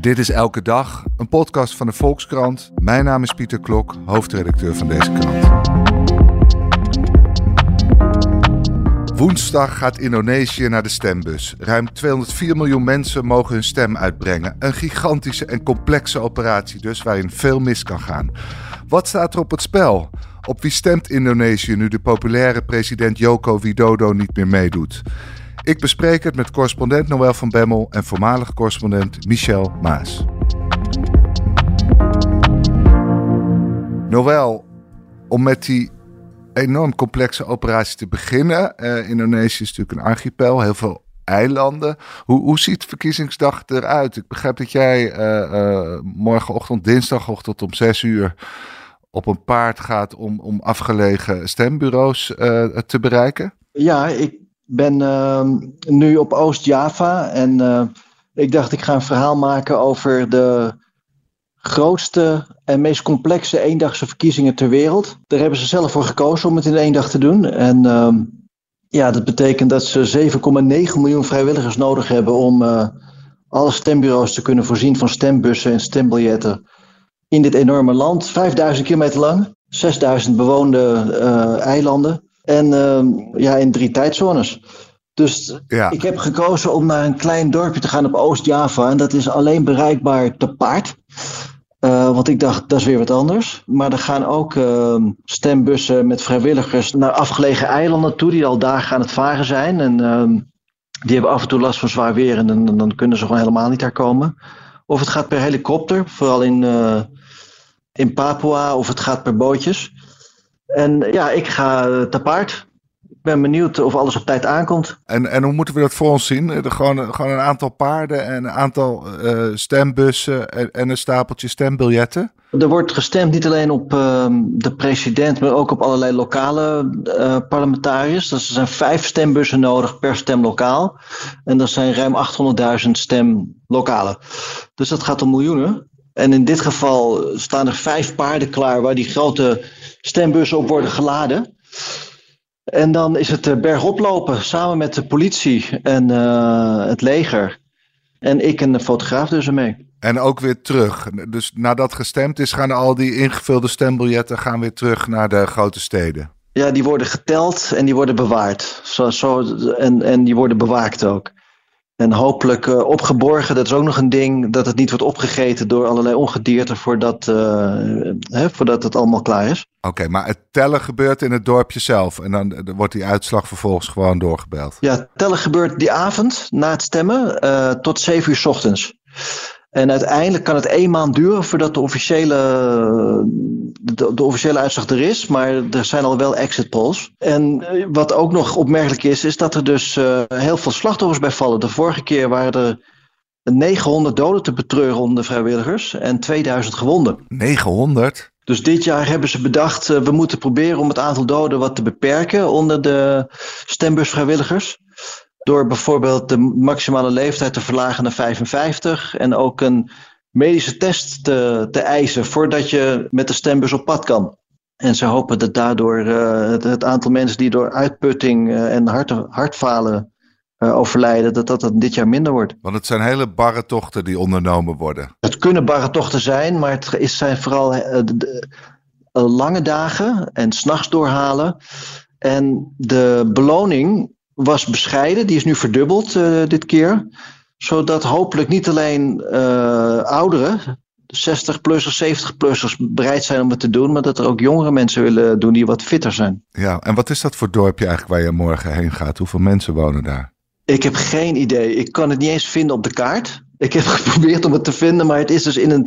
Dit is Elke Dag, een podcast van de Volkskrant. Mijn naam is Pieter Klok, hoofdredacteur van deze krant. Woensdag gaat Indonesië naar de stembus. Ruim 204 miljoen mensen mogen hun stem uitbrengen. Een gigantische en complexe operatie dus, waarin veel mis kan gaan. Wat staat er op het spel? Op wie stemt Indonesië nu de populaire president Joko Widodo niet meer meedoet? Ik bespreek het met correspondent Noël van Bemmel en voormalig correspondent Michel Maas. Noël, om met die enorm complexe operatie te beginnen. Uh, Indonesië is natuurlijk een archipel, heel veel eilanden. Hoe, hoe ziet verkiezingsdag eruit? Ik begrijp dat jij uh, uh, morgenochtend, dinsdagochtend om zes uur op een paard gaat om, om afgelegen stembureaus te bereiken. Ja, ik ben uh, nu op Oost-Java en uh, ik dacht ik ga een verhaal maken over de grootste en meest complexe eendagse verkiezingen ter wereld. Daar hebben ze zelf voor gekozen om het in één dag te doen. En uh, ja, dat betekent dat ze 7,9 miljoen vrijwilligers nodig hebben om uh, alle stembureaus te kunnen voorzien van stembussen en stembiljetten in dit enorme land. 5000 kilometer lang, 6000 bewoonde uh, eilanden. En uh, ja, in drie tijdzones. Dus ja. ik heb gekozen om naar een klein dorpje te gaan op Oost-Java. En dat is alleen bereikbaar te paard. Uh, want ik dacht, dat is weer wat anders. Maar er gaan ook uh, stembussen met vrijwilligers naar afgelegen eilanden toe, die al dagen aan het varen zijn. En uh, die hebben af en toe last van zwaar weer en dan, dan, kunnen ze gewoon helemaal niet daar komen. Of het gaat per helikopter, vooral in, uh, in Papua, of het gaat per bootjes. En ja, ik ga te paard. Ik ben benieuwd of alles op tijd aankomt. En, en hoe moeten we dat voor ons zien? Er gewoon, gewoon een aantal paarden en een aantal uh, stembussen en, en, een stapeltje stembiljetten? Er wordt gestemd niet alleen op uh, de president, maar ook op allerlei lokale uh, parlementariërs. Dus er zijn vijf stembussen nodig per stemlokaal. En dat zijn ruim 800.000 stemlokalen. Dus dat gaat om miljoenen. En in dit geval staan er vijf paarden klaar waar die grote stembussen op worden geladen. En dan is het eh, bergop lopen samen met de politie en uh, het leger. En ik en de fotograaf dus ermee. En ook weer terug. Dus nadat gestemd is, gaan al die ingevulde stembiljetten gaan weer terug naar de grote steden. Ja, die worden geteld en die worden bewaard. Zo, zo, en, en die worden bewaakt ook. En hopelijk uh, opgeborgen, dat is ook nog een ding, dat het niet wordt opgegeten door allerlei ongedierte voordat, uh, hè, voordat het allemaal klaar is. Oké, maar het tellen gebeurt in het dorpje zelf en dan, dan wordt die uitslag vervolgens gewoon doorgebeld. Ja, tellen gebeurt die avond na het stemmen uh, tot 7 uur s ochtends. En uiteindelijk kan het één maand duren voordat de officiële, de, de, officiële uitslag er is. Maar er zijn al wel exit polls. En wat ook nog opmerkelijk is, is dat er dus uh, heel veel slachtoffers bij vallen. De vorige keer waren er 900 doden te betreuren onder de vrijwilligers en 2000 gewonden. 900? Dus dit jaar hebben ze bedacht, uh, we moeten proberen om het aantal doden wat te beperken onder de stembusvrijwilligers. Door bijvoorbeeld de maximale leeftijd te verlagen naar 55 en ook een medische test te, te eisen voordat je met de stembus op pad kan. En ze hopen dat daardoor uh, het, het, aantal mensen die door uitputting uh, en hart, hartfalen uh, overlijden, dat, dat dat dit jaar minder wordt. Want het zijn hele barre tochten die ondernomen worden. Het kunnen barre tochten zijn, maar het is, zijn vooral de, de, lange dagen en s'nachts doorhalen. En de beloning was bescheiden. Die is nu verdubbeld uh, dit keer. Zodat hopelijk niet alleen uh, ouderen, 60-plussers, 70-plussers bereid zijn om het te doen. Maar dat er ook jongere mensen willen doen die wat fitter zijn. Ja, en wat is dat voor dorpje eigenlijk waar je morgen heen gaat? Hoeveel mensen wonen daar? Ik heb geen idee. Ik kan het niet eens vinden op de kaart. Ik heb geprobeerd om het te vinden, maar het is dus in, een,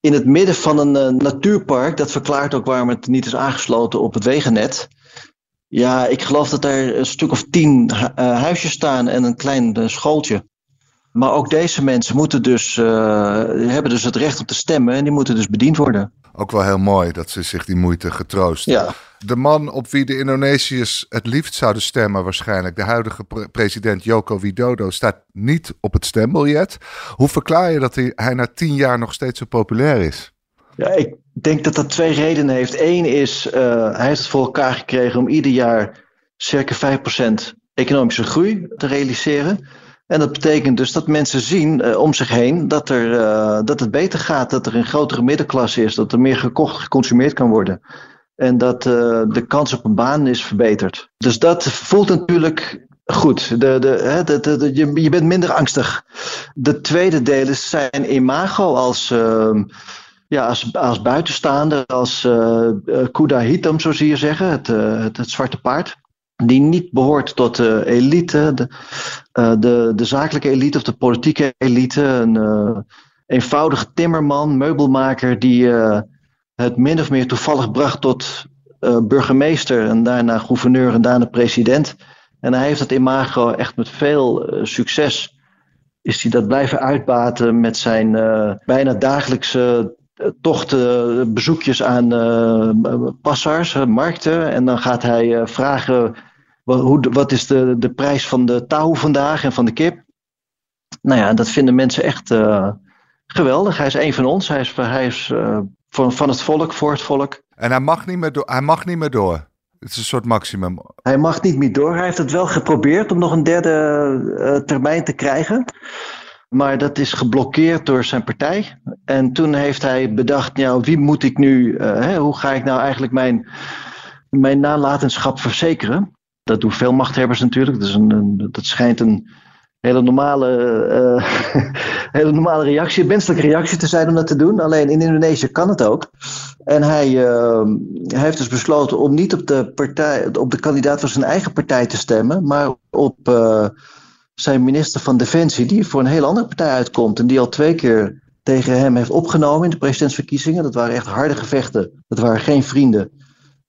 in het midden van een uh, natuurpark. Dat verklaart ook waarom het niet is aangesloten op het wegennet. Ja, ik geloof dat er een stuk of tien uh, huisjes staan en een klein uh, schooltje. Maar ook deze mensen moeten dus, uh, hebben dus het recht om te stemmen en die moeten dus bediend worden. Ook wel heel mooi dat ze zich die moeite getroosten. Ja. De man op wie de Indonesiërs het liefst zouden stemmen waarschijnlijk, de huidige pre president Joko Widodo, staat niet op het stembiljet. Hoe verklaar je dat hij, hij na tien jaar nog steeds zo populair is? Ja, ik denk dat dat twee redenen heeft. Eén is, uh, hij heeft het voor elkaar gekregen om ieder jaar circa 5% economische groei te realiseren. En dat betekent dus dat mensen zien om zich heen dat, er, dat het beter gaat, dat er een grotere middenklasse is, dat er meer gekocht, geconsumeerd kan worden. En dat de kans op een baan is verbeterd. Dus dat voelt natuurlijk goed. De, de, de, de, je, je bent minder angstig. De tweede deel is zijn imago als, uh, ja, als, als buitenstaander, als uh, kuda zo zie je zeggen, het, uh, het, het, zwarte paard. Die niet behoort tot de elite, de, de, de zakelijke elite of de politieke elite. Een eenvoudige timmerman, meubelmaker, die het min of meer toevallig bracht tot burgemeester en daarna gouverneur en daarna president. En hij heeft het imago echt met veel succes. Is hij dat blijven uitbaten met zijn bijna dagelijkse uh, tochten, bezoekjes aan passars, markten. En dan gaat hij vragen: wat, hoe, wat is de, de prijs van de touw vandaag en van de kip? Nou ja, dat vinden mensen echt geweldig. Hij is een van ons. Hij is, hij is van, van het volk, voor het volk. En hij mag niet meer, door, hij mag niet meer door. Het is een soort maximum. Hij mag niet meer door. Hij heeft het wel geprobeerd om nog een derde uh, termijn te krijgen. Maar dat is geblokkeerd door zijn partij. En toen heeft hij bedacht, nou, wie moet ik nu, uh, hè, hoe ga ik nou eigenlijk mijn, mijn nalatenschap verzekeren? Dat doen veel machthebbers natuurlijk. Dat, is een, dat schijnt een hele normale, uh, hele normale reactie, menselijke reactie te zijn om dat te doen. Alleen in Indonesië kan het ook. En hij, uh, heeft dus besloten om niet op de, partij, op de kandidaat van zijn eigen partij te stemmen, maar op uh, zijn minister van Defensie, die voor een heel andere partij uitkomt en die al twee keer tegen hem heeft opgenomen in de presidentsverkiezingen. Dat waren echt harde gevechten. Dat waren geen vrienden.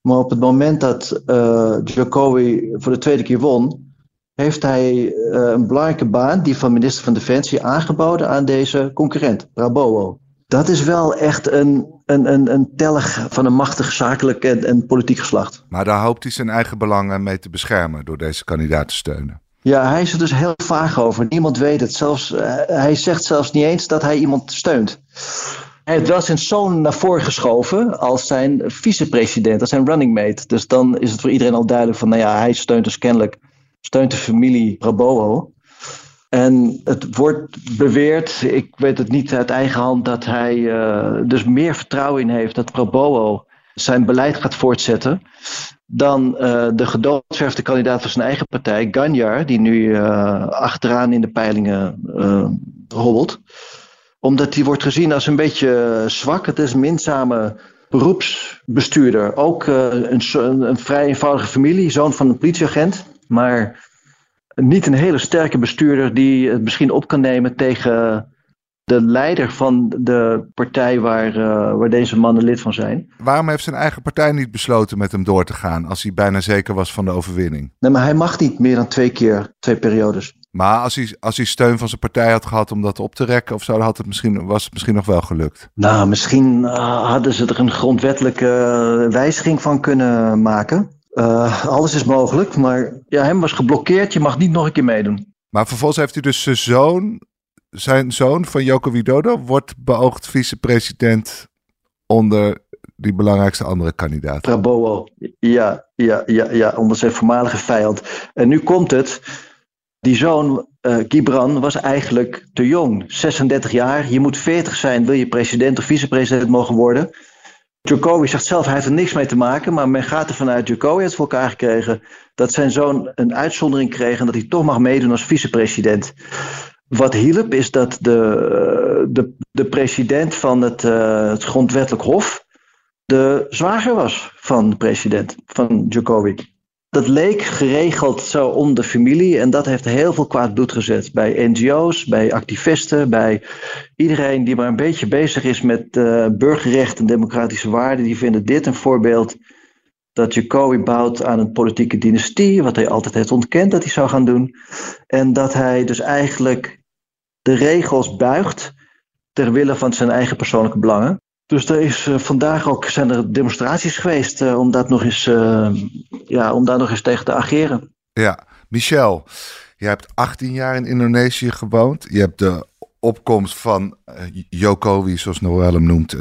Maar op het moment dat uh, Jokowi voor de tweede keer won, heeft hij uh, een belangrijke baan, die van minister van Defensie, aangeboden aan deze concurrent, Prabowo. Dat is wel echt een, een, een, een tellig van een machtig zakelijk en, en politiek geslacht. Maar daar hoopt hij zijn eigen belangen mee te beschermen door deze kandidaat te steunen. Ja, hij is er dus heel vaag over. Niemand weet het. Zelfs, uh, hij zegt zelfs niet eens dat hij iemand steunt. Hij heeft wel zijn zoon naar voren geschoven als zijn vicepresident, als zijn running mate. Dus dan is het voor iedereen al duidelijk van, nou ja, hij steunt dus kennelijk steunt de familie Prabowo. En het wordt beweerd, ik weet het niet uit eigen hand, dat hij uh, dus meer vertrouwen in heeft dat Prabowo zijn beleid gaat voortzetten dan uh, de gedoodverfde kandidaat van zijn eigen partij, Ganjar, die nu uh, achteraan in de peilingen hobbelt. Omdat hij wordt gezien als een beetje zwak. Het is een minzame beroepsbestuurder. Ook een, een vrij eenvoudige familie, zoon van een politieagent. Maar niet een hele sterke bestuurder die het misschien op kan nemen tegen de leider van de partij waar, uh, waar deze mannen lid van zijn. Waarom heeft zijn eigen partij niet besloten met hem door te gaan als hij bijna zeker was van de overwinning? Nee, maar hij mag niet meer dan twee keer, twee periodes. Maar als hij, als hij steun van zijn partij had gehad om dat op te rekken of zo, had het misschien, was het misschien nog wel gelukt. Nou, misschien uh, hadden ze er een grondwettelijke wijziging van kunnen maken. Uh, alles is mogelijk, maar ja, hem was geblokkeerd. Je mag niet nog een keer meedoen. Maar vervolgens heeft hij dus zijn zoon, zijn zoon van Joko Widodo, wordt beoogd vicepresident onder die belangrijkste andere kandidaat. Prabowo, ja, ja, ja, ja, onder zijn voormalige vijand. En nu komt het, die zoon uh, Gibran was eigenlijk te jong, 36 jaar. Je moet 40 zijn, wil je president of vicepresident mogen worden. Jokowi zegt zelf, hij heeft er niks mee te maken, maar men gaat ervan uit, Jokowi heeft voor elkaar gekregen dat zijn zoon een uitzondering kreeg en dat hij toch mag meedoen als vicepresident. Wat hielp is dat de, de, de president van het, uh, het grondwettelijk hof de zwager was van de president, van Jokowi dat leek geregeld zo om de familie. En dat heeft heel veel kwaad bloed gezet. Bij NGO's, bij activisten, bij iedereen die maar een beetje bezig is met uh, burgerrecht en democratische waarden. Die vinden dit een voorbeeld dat Jokowi bouwt aan een politieke dynastie. Wat hij altijd heeft ontkend dat hij zou gaan doen. En dat hij dus eigenlijk de regels buigt ter wille van zijn eigen persoonlijke belangen. Dus er is uh, vandaag ook zijn er demonstraties geweest uh, om nog eens, uh, ja, om daar nog eens tegen te ageren. Ja, Michel, je hebt 18 jaar in Indonesië gewoond. Je hebt de opkomst van Jokowi, zoals Noël hem noemt,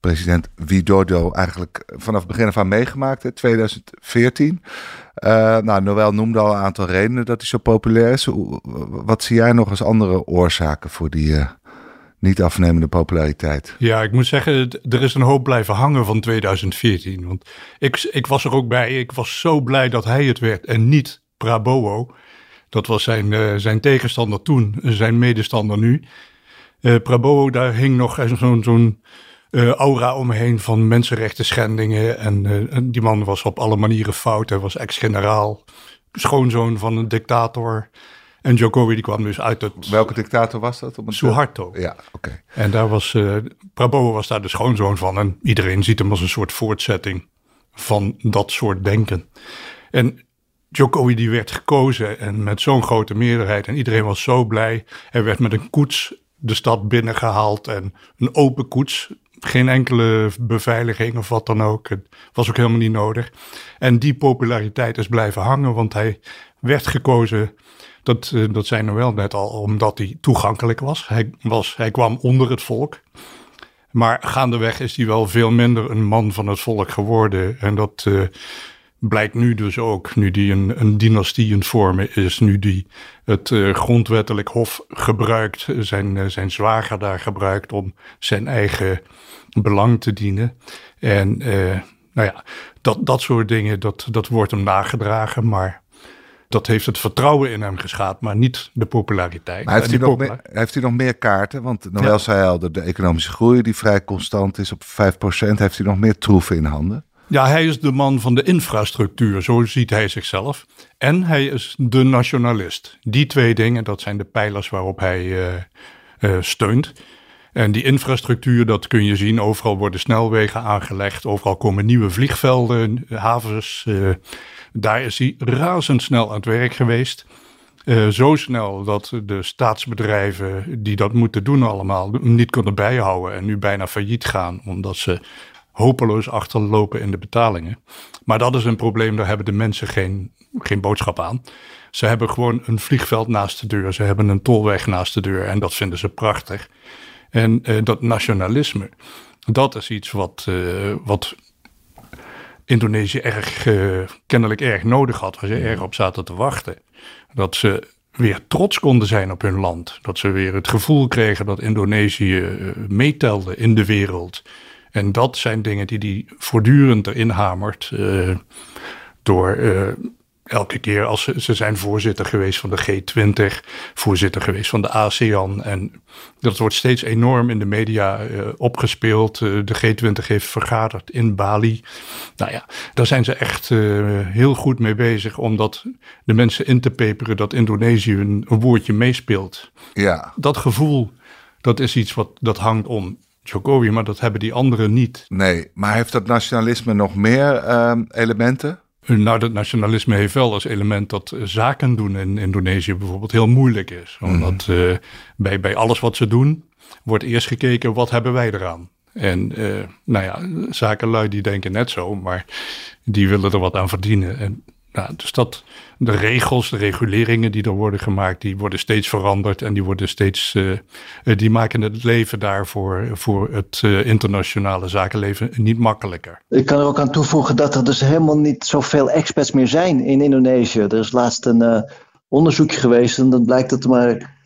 president Widodo eigenlijk vanaf het begin af aan meegemaakt, in 2014. Uh, nou, Noël noemde al een aantal redenen dat hij zo populair is. Wat zie jij nog als andere oorzaken voor die uh, niet afnemende populariteit? Ja, ik moet zeggen, er is een hoop blijven hangen van 2014. Want ik, ik was er ook bij. Ik was zo blij dat hij het werd en niet Prabowo. Dat was zijn, uh, zijn tegenstander toen, zijn medestander nu. Prabowo, daar hing nog zo'n zo'n uh, aura omheen van mensenrechten schendingen. En, uh, en, die man was op alle manieren fout. Hij was ex-generaal, schoonzoon van een dictator. En Jokowi die kwam dus uit het... Welke dictator was dat? Suharto. Ja, oké. En daar was, uh, Prabowo was daar de schoonzoon van. En iedereen ziet hem als een soort voortzetting van dat soort denken. En Jokowi die werd gekozen en met zo'n grote meerderheid. En iedereen was zo blij. Hij werd met een koets de stad binnengehaald en een open koets geen enkele beveiliging of wat dan ook. Het was ook helemaal niet nodig. En die populariteit is blijven hangen, want hij werd gekozen. Dat, uh, dat zei wel net al, omdat hij toegankelijk was. Hij, was. hij kwam onder het volk. Maar gaandeweg is hij wel veel minder een man van het volk geworden. En dat uh, blijkt nu dus ook, nu die een, een dynastie in vormen is, nu die het uh, grondwettelijk hof gebruikt, zijn, zijn zwager daar gebruikt om zijn eigen belang te dienen. En uh, nou ja, dat, dat soort dingen, dat, dat wordt hem nagedragen, maar dat heeft het vertrouwen in hem geschaad, maar niet de populariteit. Maar heeft, hij nog, meer, heeft hij nog meer kaarten? Want Noël ja. zei al, de, de economische groei die vrij constant is op 5%, heeft hij nog meer troeven in handen? Ja, hij is de man van de infrastructuur, zo ziet hij zichzelf. En hij is de nationalist. Die twee dingen, dat zijn de pijlers waarop hij uh, uh, steunt. En die infrastructuur, dat kun je zien. Overal worden snelwegen aangelegd. Overal komen nieuwe vliegvelden, havens. Uh, daar is hij razendsnel aan het werk geweest. Zo snel dat de staatsbedrijven die dat moeten doen allemaal niet konden bijhouden. En nu bijna failliet gaan omdat ze hopeloos achterlopen in de betalingen. Maar dat is een probleem, daar hebben de mensen geen, geen boodschap aan. Ze hebben gewoon een vliegveld naast de deur. Ze hebben een tolweg naast de deur. En dat vinden ze prachtig. En uh, dat nationalisme, dat is iets wat, uh, wat Indonesië erg, uh, kennelijk erg nodig had, waar ze erg op zaten te wachten. Dat ze weer trots konden zijn op hun land. Dat ze weer het gevoel kregen dat Indonesië meetelde in de wereld. En dat zijn dingen die hij voortdurend erin hamert. door elke keer als ze, ze zijn voorzitter geweest van de G20, voorzitter geweest van de ASEAN. En dat wordt steeds enorm in de media uh, opgespeeld. De G20 heeft vergaderd in Bali. Nou ja, daar zijn ze echt heel goed mee bezig om dat de mensen in te peperen dat Indonesië een, een woordje meespeelt. Ja. Dat gevoel, dat is iets wat dat hangt om Jokowi, maar dat hebben die anderen niet. Nee, maar heeft dat nationalisme nog meer ehm, elementen? Nou, dat nationalisme heeft wel als element dat zaken doen in Indonesië bijvoorbeeld heel moeilijk is. Omdat mm. uh, bij, bij alles wat ze doen, wordt eerst gekeken wat hebben wij eraan. En uh, nou ja, zakenlui die denken net zo, maar die willen er wat aan verdienen. En dus dat, de regels, de reguleringen die er worden gemaakt, die worden steeds veranderd en die worden steeds, uh, die maken het leven daar voor, het uh, internationale zakenleven niet makkelijker. Ik kan er ook aan toevoegen dat er dus helemaal niet zoveel expats meer zijn in Indonesië. Er is laatst een uh, onderzoekje geweest en dan blijkt dat maar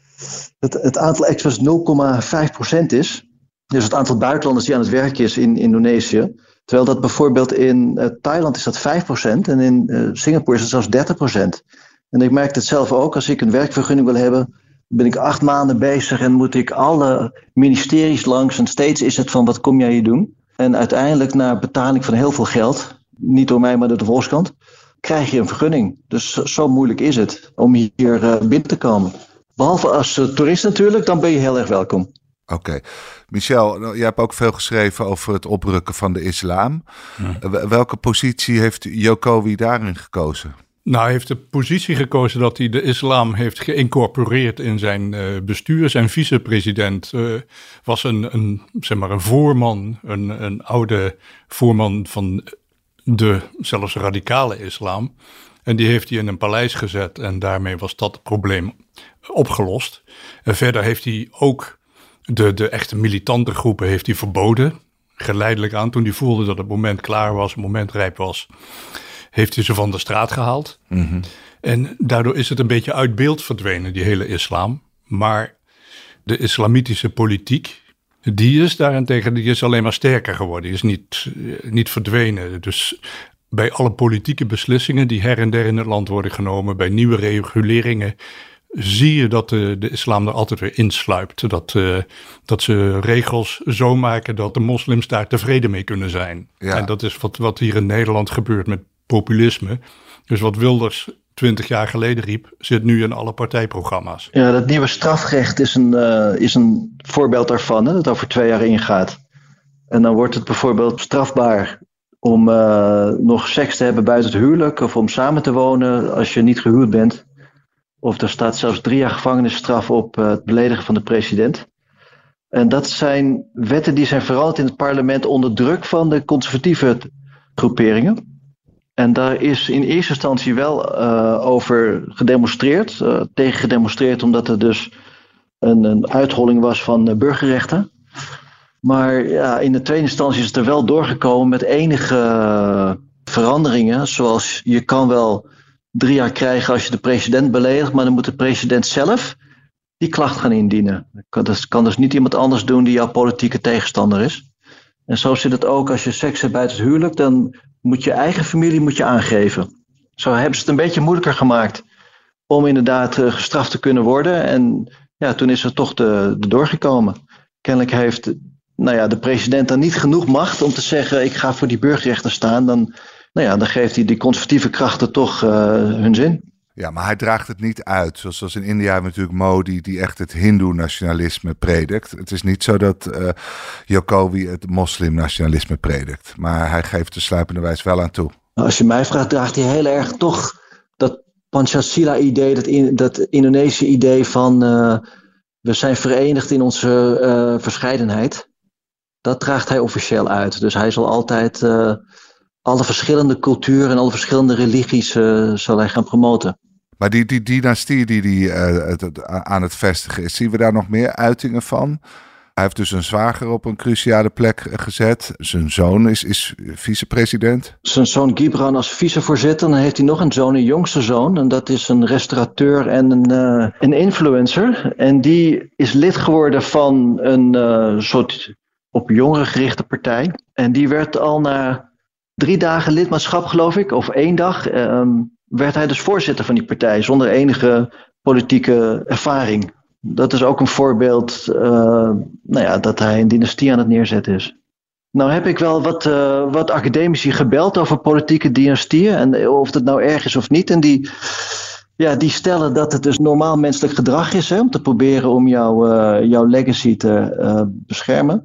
het, het aantal expats 0,5% is. Dus het aantal buitenlanders die aan het werk is in Indonesië. Terwijl dat bijvoorbeeld in uh, Thailand is dat 5% en in uh, Singapore is het zelfs 30%. En ik merk het zelf ook, als ik een werkvergunning wil hebben, ben ik acht maanden bezig en moet ik alle ministeries langs. En steeds is het van wat kom jij hier doen? En uiteindelijk na betaling van heel veel geld, niet door mij maar door de Volkskant, krijg je een vergunning. Dus zo moeilijk is het om hier uh, binnen te komen. Behalve als toerist natuurlijk, dan ben je heel erg welkom. Oké. Okay. Michel, nou, jij hebt ook veel geschreven over het oprukken van de islam. Ja. Welke positie heeft Jokowi daarin gekozen? Nou, hij heeft de positie gekozen dat hij de islam heeft geïncorporeerd in zijn uh, bestuur. Zijn vicepresident uh, was een, een, zeg maar een voorman, een, een oude voorman van de zelfs radicale islam. En die heeft hij in een paleis gezet en daarmee was dat probleem opgelost. En verder heeft hij ook de, de echte militante groepen heeft hij verboden. geleidelijk aan, toen hij voelde dat het moment klaar was, het moment rijp was, heeft hij ze van de straat gehaald. Mhm. En daardoor is het een beetje uit beeld verdwenen, die hele islam. Maar de islamitische politiek, die is daarentegen die is alleen maar sterker geworden. Die is niet, eh, niet verdwenen. Dus bij alle politieke beslissingen die her en der in het land worden genomen, bij nieuwe reguleringen, zie je dat de, de islam er altijd weer insluipt. Dat, eh, dat ze regels zo maken dat de moslims daar tevreden mee kunnen zijn. Ja. En dat is wat, wat hier in Nederland gebeurt met populisme. Dus wat Wilders twintig jaar geleden riep, zit nu in alle partijprogramma's. Ja, dat nieuwe strafrecht is een, eh, is een voorbeeld daarvan, hè, dat over twee jaar ingaat. En dan wordt het bijvoorbeeld strafbaar om eh, nog seks te hebben buiten het huwelijk of om samen te wonen als je niet gehuwd bent. Of er staat zelfs drie jaar gevangenisstraf op eh, het beledigen van de president. En dat zijn wetten die zijn veranderd in het parlement onder druk van de conservatieve groeperingen. En daar is in eerste instantie wel uh, over gedemonstreerd, uh, tegen gedemonstreerd, omdat er dus een, een uitholling was van burgerrechten. Maar ja, in de tweede instantie is het er wel doorgekomen met enige veranderingen. Zoals je kan wel drie jaar krijgen als je de president beledigt, maar dan moet de president zelf die klacht gaan indienen. Dat kan dus niet iemand anders doen die jouw politieke tegenstander is. En zo zit het ook als je seks hebt buiten het huwelijk, dan moet je eigen familie moet je aangeven. Zo hebben ze het een beetje moeilijker gemaakt om inderdaad uh, gestraft te kunnen worden. En ja, toen is er toch de, de doorgekomen. Kennelijk heeft nou ja, de president dan niet genoeg macht om te zeggen: ik ga voor die burgerrechten staan. Dan, nou ja, dan geeft hij die conservatieve krachten toch uh, hun zin. Ja, maar hij draagt het niet uit. Zoals, zoals in India hebben we natuurlijk Modi die echt het hindoe-nationalisme predikt. Het is niet zo dat uh, Jokowi het moslim-nationalisme predikt. Maar hij geeft de sluipende wijs wel aan toe. Als je mij vraagt, draagt hij heel erg toch dat Panchasila-idee, dat, in, dat Indonesische idee van uh, we zijn verenigd in onze uh, verscheidenheid. Dat draagt hij officieel uit. Dus hij zal altijd alle verschillende culturen en alle verschillende religies zal hij gaan promoten. Maar die, die dynastie die, die uh, het, aan het vestigen is, zien we daar nog meer uitingen van? Hij heeft dus een zwager op een cruciale plek gezet. Zijn zoon is, is vicepresident. Zijn zoon Gibran als vicevoorzitter. Dan heeft hij nog een zoon, een jongste zoon. En dat is een restaurateur en een, uh, een influencer. En die is lid geworden van een soort op jongeren gerichte partij. En die werd al na drie dagen lidmaatschap, geloof ik, of één dag, um, werd hij dus voorzitter van die partij zonder enige politieke ervaring. Dat is ook een voorbeeld uh, nou ja, dat hij een dynastie aan het neerzetten is. Nou heb ik wel wat, uh, wat academici gebeld over politieke dynastieën en of dat nou erg is of niet. En die, ja, die stellen dat het dus normaal menselijk gedrag is hè, om te proberen om jouw, uh, jouw legacy te uh, beschermen.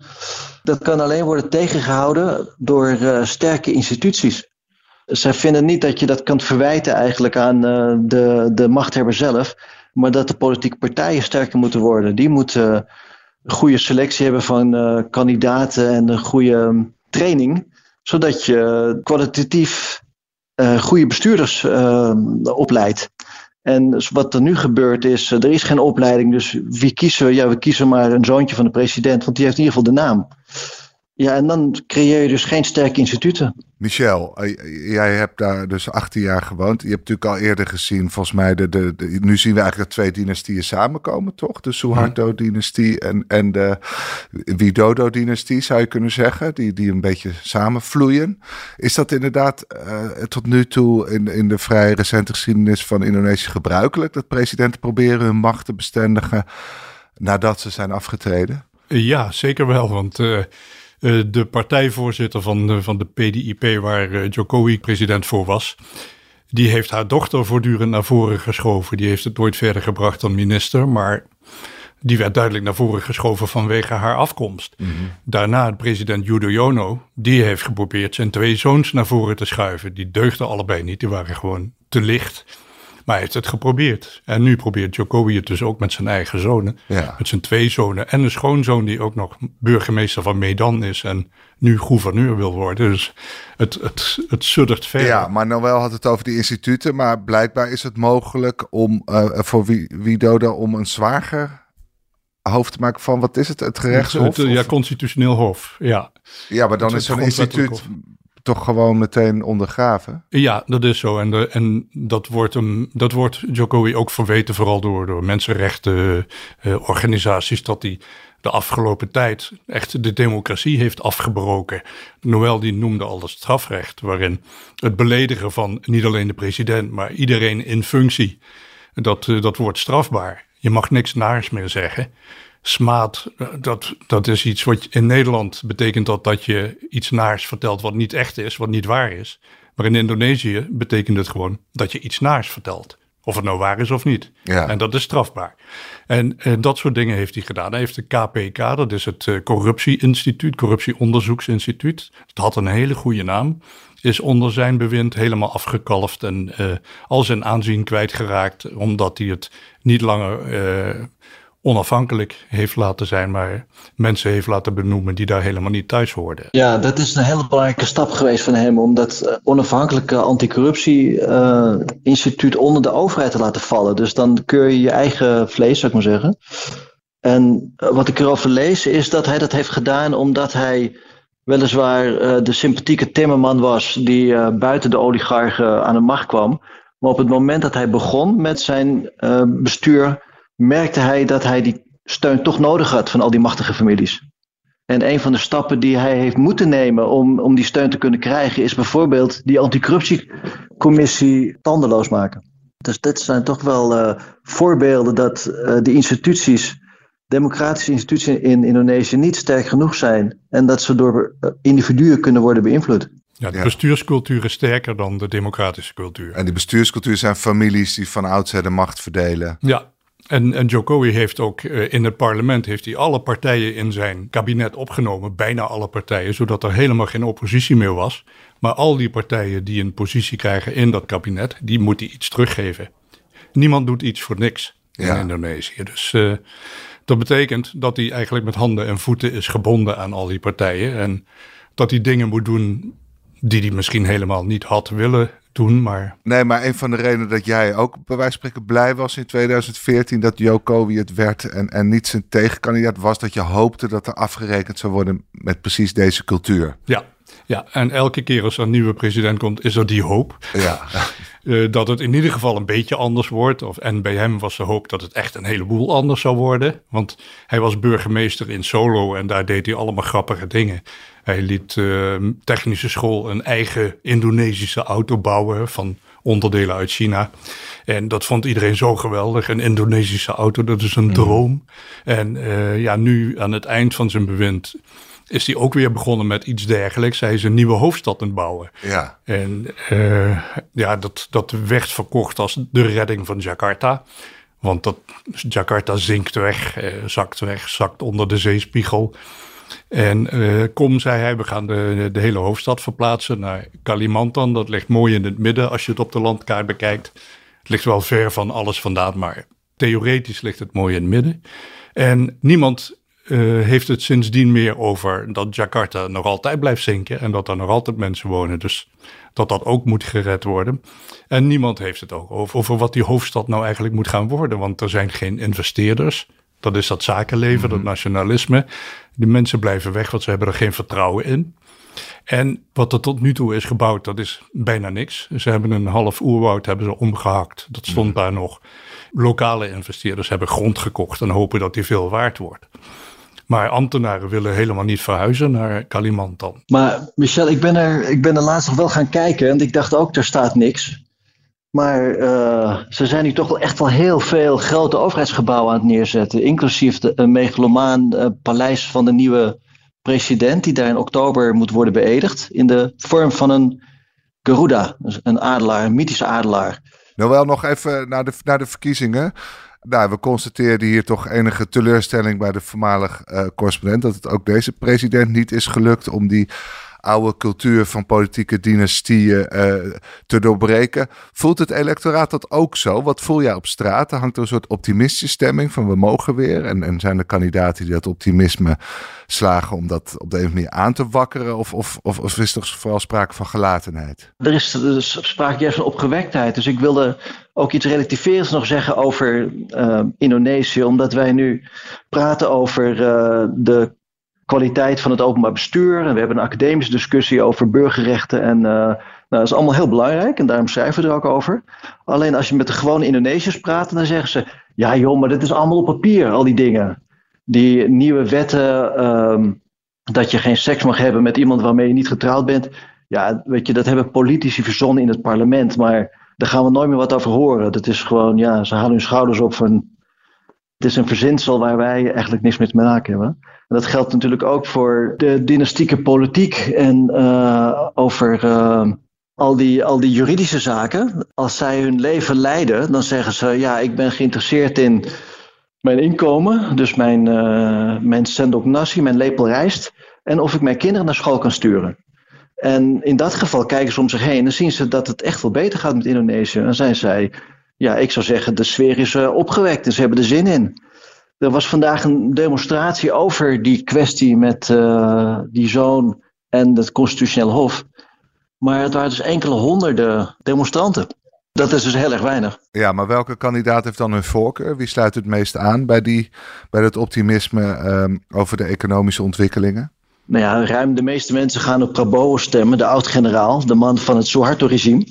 Dat kan alleen worden tegengehouden door uh, sterke instituties. Zij vinden niet dat je dat kunt verwijten eigenlijk aan de, de machthebber zelf, maar dat de politieke partijen sterker moeten worden. Die moeten een goede selectie hebben van kandidaten en een goede training, zodat je kwalitatief goede bestuurders opleidt. En wat er nu gebeurt is, er is geen opleiding, dus wie kiezen we? Ja, we kiezen maar een zoontje van de president, want die heeft in ieder geval de naam. Ja, en dan creëer je dus geen sterke instituten. Michel, jij hebt daar dus 18 jaar gewoond. Je hebt natuurlijk al eerder gezien, volgens mij, de, de, de nu zien we eigenlijk dat twee dynastieën samenkomen, toch? De Suharto-dynastie en, en de Widodo-dynastie, zou je kunnen zeggen, die, die een beetje samenvloeien. Is dat inderdaad uh, tot nu toe in, in de vrij recente geschiedenis van Indonesië gebruikelijk, dat presidenten proberen hun macht te bestendigen nadat ze zijn afgetreden? Ja, zeker wel, want... Uh... Uh, de partijvoorzitter van, uh, van de PDIP, waar uh, Jokowi president voor was, die heeft haar dochter voortdurend naar voren geschoven. Die heeft het nooit verder gebracht dan minister, maar die werd duidelijk naar voren geschoven vanwege haar afkomst. Mm -hmm. Daarna president Yudhoyono, die heeft geprobeerd zijn twee zoons naar voren te schuiven. Die deugden allebei niet, die waren gewoon te licht. Maar hij heeft het geprobeerd. En nu probeert Jokowi het dus ook met zijn eigen zonen. Ja. Met zijn twee zonen. En een schoonzoon die ook nog burgemeester van Medan is. En nu gouverneur wil worden. Dus het, het, het suddert verder. Ja, maar Noël had het over die instituten. Maar blijkbaar is het mogelijk om uh, voor Widodo om een zwager hoofd te maken van, wat is het, het gerechtshof? Het, ja, constitutioneel hof, ja. Ja, maar dan is zo'n instituut toch gewoon meteen ondergraven. Ja, dat is zo. En, en dat, wordt hem, dat wordt Jokowi ook verweten, vooral door, door mensenrechtenorganisaties, uh, dat hij de afgelopen tijd echt de democratie heeft afgebroken. Noël die noemde al het strafrecht, waarin het beledigen van niet alleen de president, maar iedereen in functie, dat, uh, dat wordt strafbaar. Je mag niks naars meer zeggen smaad, dat, dat is iets wat in Nederland betekent dat dat je iets naars vertelt wat niet echt is, wat niet waar is. Maar in Indonesië betekent het gewoon dat je iets naars vertelt. Of het nou waar is of niet. Ja. En dat is strafbaar. En, en, eh, dat soort dingen heeft hij gedaan. Hij heeft de KPK, dat is het uh, Corruptieinstituut, Corruptieonderzoeksinstituut. Het had een hele goede naam. Is onder zijn bewind helemaal afgekalfd en uh, al zijn aanzien kwijtgeraakt. Omdat hij het niet langer onafhankelijk heeft laten zijn, maar mensen heeft laten benoemen die daar helemaal niet thuis hoorden. Ja, dat is een hele belangrijke stap geweest van hem om dat uh, onafhankelijke anticorruptie-instituut uh, onder de overheid te laten vallen. Dus dan keur je je eigen vlees, zou ik maar zeggen. En uh, wat ik erover lees is dat hij dat heeft gedaan omdat hij weliswaar de sympathieke timmerman was die buiten de oligarchen aan de macht kwam. Maar op het moment dat hij begon met zijn bestuur merkte hij dat hij die steun toch nodig had van al die machtige families. En een van de stappen die hij heeft moeten nemen om, om die steun te kunnen krijgen, is bijvoorbeeld die anticorruptiecommissie tandeloos maken. Dus dit zijn toch wel uh, voorbeelden dat uh, de instituties, democratische instituties in Indonesië, niet sterk genoeg zijn. En dat ze door uh, individuen kunnen worden beïnvloed. Ja, de bestuurscultuur is sterker dan de democratische cultuur. En die bestuurscultuur zijn families die van oudsher de macht verdelen. Ja, en, en Jokowi heeft ook uh, in het parlement heeft hij alle partijen in zijn kabinet opgenomen, bijna alle partijen, zodat er helemaal geen oppositie meer was. Maar al die partijen die een positie krijgen in dat kabinet, die moet hij iets teruggeven. Niemand doet iets voor niks in ja. Indonesië. Dus uh, dat betekent dat hij eigenlijk met handen en voeten is gebonden aan al die partijen. En dat hij dingen moet doen die hij misschien helemaal niet had willen doen, maar... Nee, maar een van de redenen dat jij ook bij wijze van spreken blij was in 2014 dat Jokowi het werd en, en niet zijn tegenkandidaat was, dat je hoopte dat er afgerekend zou worden met precies deze cultuur. Ja, ja, en elke keer als er een nieuwe president komt, is er die hoop. Ja. uh, dat het in ieder geval een beetje anders wordt. Of, en bij hem was de hoop dat het echt een heleboel anders zou worden. Want hij was burgemeester in Solo en daar deed hij allemaal grappige dingen. Hij liet uh, technische school een eigen Indonesische auto bouwen van onderdelen uit China. En dat vond iedereen zo geweldig. Een Indonesische auto, dat is een mm. droom. En uh, ja, nu aan het eind van zijn bewind is hij ook weer begonnen met iets dergelijks. Hij is een nieuwe hoofdstad aan het bouwen. Ja. En uh, ja, dat, dat werd verkocht als de redding van Jakarta. Want dat, Jakarta zinkt weg, zakt weg, zakt onder de zeespiegel. En uh, kom, zei hij, we gaan de, de hele hoofdstad verplaatsen naar Kalimantan. Dat ligt mooi in het midden als je het op de landkaart bekijkt. Het ligt wel ver van alles vandaan, maar theoretisch ligt het mooi in het midden. En niemand uh, heeft het sindsdien meer over dat Jakarta nog altijd blijft zinken en dat er nog altijd mensen wonen. Dus dat dat ook moet gered worden. En niemand heeft het ook over, over wat die hoofdstad nou eigenlijk moet gaan worden, want er zijn geen investeerders. Dat is dat zakenleven, mm -hmm. dat nationalisme. Die mensen blijven weg, want ze hebben er geen vertrouwen in. En wat er tot nu toe is gebouwd, dat is bijna niks. Ze hebben een half oerwoud hebben ze omgehakt. Dat stond mm -hmm. daar nog. Lokale investeerders hebben grond gekocht en hopen dat die veel waard wordt. Maar ambtenaren willen helemaal niet verhuizen naar Kalimantan. Maar Michel, ik ben er, ik ben er laatst nog wel gaan kijken en ik dacht ook, er staat niks. Maar uh, ze zijn nu toch wel echt wel heel veel grote overheidsgebouwen aan het neerzetten. Inclusief de, een megalomaan uh, paleis van de nieuwe president, die daar in oktober moet worden beëdigd. In de vorm van een Garuda, dus een adelaar, een mythische adelaar. Nou wel nog even naar de, naar de verkiezingen. Nou, we constateerden hier toch enige teleurstelling bij de voormalig uh, correspondent. Dat het ook deze president niet is gelukt om die oude cultuur van politieke dynastieën uh, te doorbreken. Voelt het electoraat dat ook zo? Wat voel jij op straat? hangt er een soort optimistische stemming van we mogen weer. En, en zijn er kandidaten die dat optimisme slagen om dat op de een of andere manier aan te wakkeren? Of, of, of, of is er vooral sprake van gelatenheid? Er is, dus sprake juist van opgewektheid. Dus ik wilde ook iets relativerends nog zeggen over uh, Indonesië, omdat wij nu praten over uh, de kwaliteit van het openbaar bestuur. En we hebben een academische discussie over burgerrechten. En uh, nou, dat is allemaal heel belangrijk en daarom schrijven we er ook over. Alleen als je met de gewone Indonesiërs praat, dan zeggen ze: Ja, joh, maar dit is allemaal op papier, al die dingen. Die nieuwe wetten, um, dat je geen seks mag hebben met iemand waarmee je niet getrouwd bent. Ja, weet je, dat hebben politici verzonnen in het parlement. Maar daar gaan we nooit meer wat over horen. Dat is gewoon, ja, ze halen hun schouders op van. Het is een verzinsel waar wij eigenlijk niks mee te maken hebben. En dat geldt natuurlijk ook voor de dynastieke politiek en uh, over uh, al, die, al die juridische zaken. Als zij hun leven leiden, dan zeggen ze: Ja, ik ben geïnteresseerd in mijn inkomen, dus mijn, uh, mijn sendok mijn lepel rijst. En of ik mijn kinderen naar school kan sturen. En in dat geval kijken ze om zich heen en zien ze dat het echt wel beter gaat met Indonesië. En zijn zij, ja, ik zou zeggen, de sfeer is uh, opgewekt en ze hebben er zin in. Er was vandaag een demonstratie over die kwestie met uh, die zoon en het constitutioneel hof. Maar het waren dus enkele honderden demonstranten. Dat is dus heel erg weinig. Ja, maar welke kandidaat heeft dan hun voorkeur? Wie sluit het meest aan bij, die, bij dat optimisme um, over de economische ontwikkelingen? Nou ja, ruim de meeste mensen gaan op Prabowo stemmen, de oud-generaal, de man van het Suharto-regime.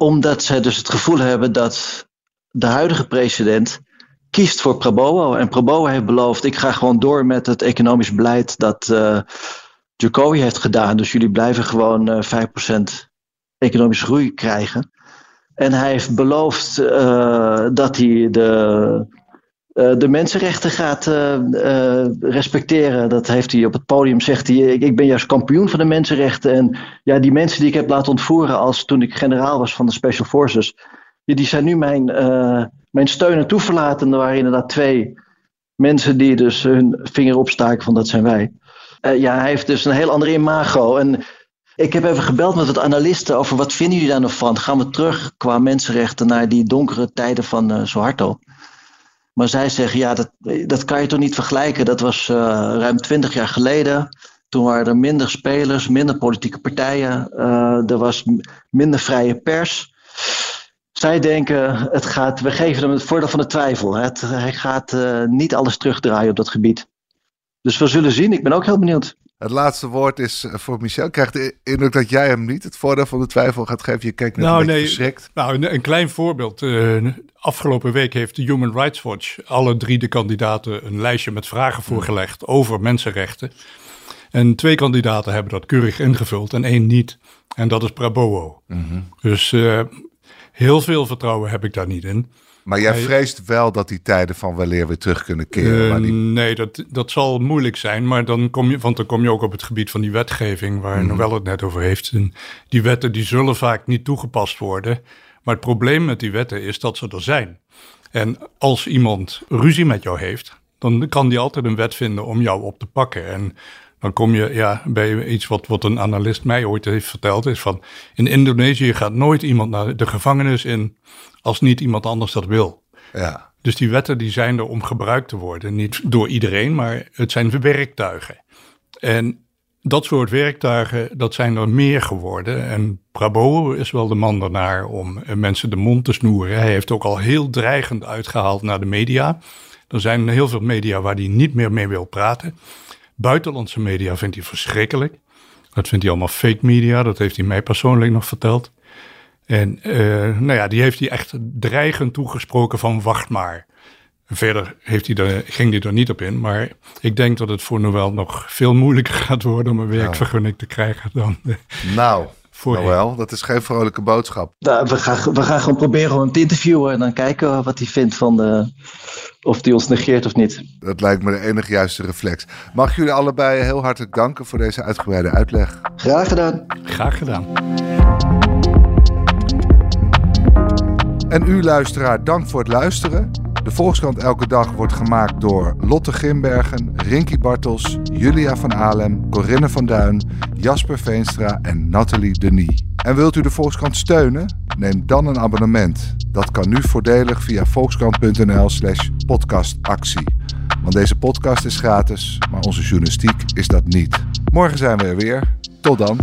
Omdat zij dus het gevoel hebben dat de huidige president kiest voor Prabowo. En Prabowo heeft beloofd, ik ga gewoon door met het economisch beleid dat uh, Jokowi heeft gedaan. Dus jullie blijven gewoon uh, 5% economische groei krijgen. En hij heeft beloofd uh, dat hij de de mensenrechten gaat uh, uh, respecteren. Dat heeft hij op het podium, zegt hij, ik, ben juist kampioen van de mensenrechten. En ja, die mensen die ik heb laten ontvoeren als toen ik generaal was van de Special Forces, die, die zijn nu mijn, mijn steun en toeverlaten. En er waren inderdaad twee mensen die dus hun vinger opstaken van dat zijn wij. ja, hij heeft dus een heel ander imago. En ik heb even gebeld met wat analisten over wat vinden jullie daar nog van? Gaan we terug qua mensenrechten naar die donkere tijden van uh? Maar zij zeggen, ja, dat, dat kan je toch niet vergelijken. Dat was uh, ruim twintig jaar geleden. Toen waren er minder spelers, minder politieke partijen. Uh, er was minder vrije pers. Zij denken, het gaat, we geven hem het voordeel van de twijfel. Het, hij gaat uh, niet alles terugdraaien op dat gebied. Dus we zullen zien. Ik ben ook heel benieuwd. Het laatste woord is voor Michel. Ik krijg de indruk dat jij hem niet het voordeel van de twijfel gaat geven. Je kijkt net nou, een nee, verschrikt. Nou, een, een klein voorbeeld. Uh, afgelopen week heeft de Human Rights Watch alle drie de kandidaten een lijstje met vragen voorgelegd over mensenrechten. En twee kandidaten hebben dat keurig ingevuld en één niet. En dat is Prabowo. Mm -hmm. Dus uh, heel veel vertrouwen heb ik daar niet in. Maar jij vreest wel dat die tijden van weleer weer terug kunnen keren? Uh, die... Nee, dat, dat zal moeilijk zijn. Maar dan kom je, want dan kom je ook op het gebied van die wetgeving, waar mm. Noël het net over heeft. En die wetten die zullen vaak niet toegepast worden. Maar het probleem met die wetten is dat ze er zijn. En als iemand ruzie met jou heeft, dan kan die altijd een wet vinden om jou op te pakken. En dan kom je ja, bij iets wat, wat een analist mij ooit heeft verteld, is van in Indonesië gaat nooit iemand naar de gevangenis in als niet iemand anders dat wil. Ja. Dus die wetten die zijn er om gebruikt te worden. Niet door iedereen, maar het zijn werktuigen. En dat soort werktuigen, dat zijn er meer geworden. En Prabowo is wel de man daarnaar om mensen de mond te snoeren. Hij heeft ook al heel dreigend uitgehaald naar de media. Er zijn heel veel media waar hij niet meer mee wil praten. Buitenlandse media vindt hij verschrikkelijk. Dat vindt hij allemaal fake media, dat heeft hij mij persoonlijk nog verteld. En uh, nou ja, die heeft hij echt dreigend toegesproken van wacht maar. Verder heeft hij er, ging hij er niet op in. Maar ik denk dat het voor Noël nog veel moeilijker gaat worden om een werkvergunning te krijgen dan. Nou, voor wel, dat is geen vrolijke boodschap. Nou, we, gaan, we gaan gewoon proberen om hem te interviewen en dan kijken wat hij vindt van de, of hij ons negeert of niet. Dat lijkt me de enige juiste reflex. Mag ik jullie allebei heel hartelijk danken voor deze uitgebreide uitleg. Graag gedaan. Graag gedaan. En u luisteraar, dank voor het luisteren. De Volkskrant Elke Dag wordt gemaakt door Lotte Grimbergen, Rinky Bartels, Julia van Alem, Corinne van Duin, Jasper Veenstra en Nathalie Denis. En wilt u de Volkskrant steunen? Neem dan een abonnement. Dat kan nu voordelig via volkskrant.nl/slash podcastactie. Want deze podcast is gratis, maar onze journalistiek is dat niet. Morgen zijn we er weer. Tot dan.